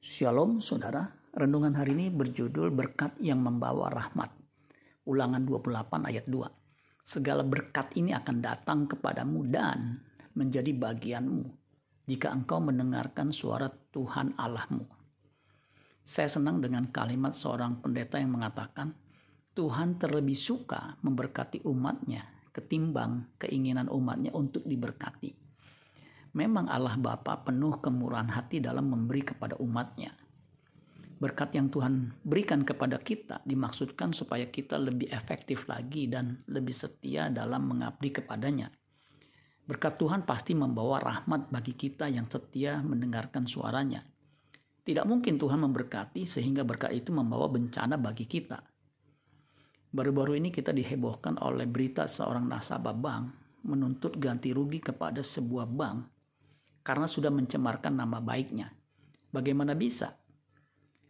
Shalom saudara, renungan hari ini berjudul berkat yang membawa rahmat. Ulangan 28 ayat 2. Segala berkat ini akan datang kepadamu dan menjadi bagianmu jika engkau mendengarkan suara Tuhan Allahmu. Saya senang dengan kalimat seorang pendeta yang mengatakan, Tuhan terlebih suka memberkati umatnya ketimbang keinginan umatnya untuk diberkati. Memang Allah Bapa penuh kemurahan hati dalam memberi kepada umatnya. Berkat yang Tuhan berikan kepada kita dimaksudkan supaya kita lebih efektif lagi dan lebih setia dalam mengabdi kepadanya. Berkat Tuhan pasti membawa rahmat bagi kita yang setia mendengarkan suaranya. Tidak mungkin Tuhan memberkati sehingga berkat itu membawa bencana bagi kita. Baru-baru ini kita dihebohkan oleh berita seorang nasabah bank menuntut ganti rugi kepada sebuah bank karena sudah mencemarkan nama baiknya. Bagaimana bisa?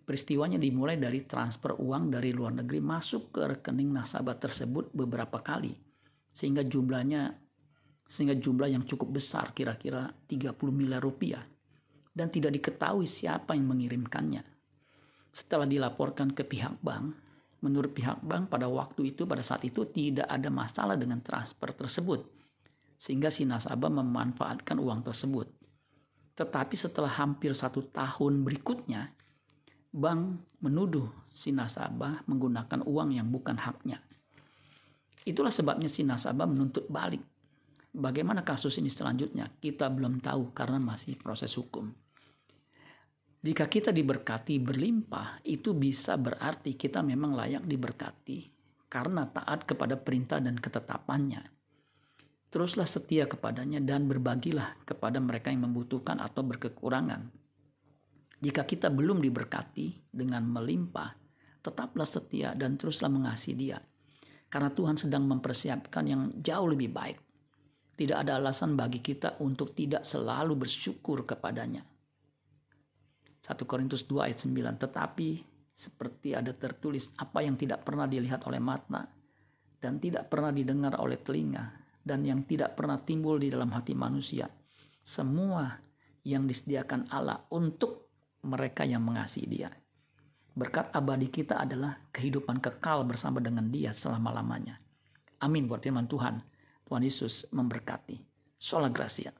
Peristiwanya dimulai dari transfer uang dari luar negeri masuk ke rekening nasabah tersebut beberapa kali sehingga jumlahnya sehingga jumlah yang cukup besar kira-kira 30 miliar rupiah dan tidak diketahui siapa yang mengirimkannya. Setelah dilaporkan ke pihak bank, menurut pihak bank pada waktu itu pada saat itu tidak ada masalah dengan transfer tersebut sehingga si nasabah memanfaatkan uang tersebut. Tetapi setelah hampir satu tahun berikutnya, bank menuduh si nasabah menggunakan uang yang bukan haknya. Itulah sebabnya si nasabah menuntut balik. Bagaimana kasus ini selanjutnya? Kita belum tahu karena masih proses hukum. Jika kita diberkati berlimpah, itu bisa berarti kita memang layak diberkati karena taat kepada perintah dan ketetapannya teruslah setia kepadanya dan berbagilah kepada mereka yang membutuhkan atau berkekurangan. Jika kita belum diberkati dengan melimpah, tetaplah setia dan teruslah mengasihi dia. Karena Tuhan sedang mempersiapkan yang jauh lebih baik. Tidak ada alasan bagi kita untuk tidak selalu bersyukur kepadanya. 1 Korintus 2 ayat 9 Tetapi seperti ada tertulis apa yang tidak pernah dilihat oleh mata dan tidak pernah didengar oleh telinga dan yang tidak pernah timbul di dalam hati manusia. Semua yang disediakan Allah untuk mereka yang mengasihi dia. Berkat abadi kita adalah kehidupan kekal bersama dengan dia selama-lamanya. Amin buat firman Tuhan. Tuhan Yesus memberkati. Sola Gracia.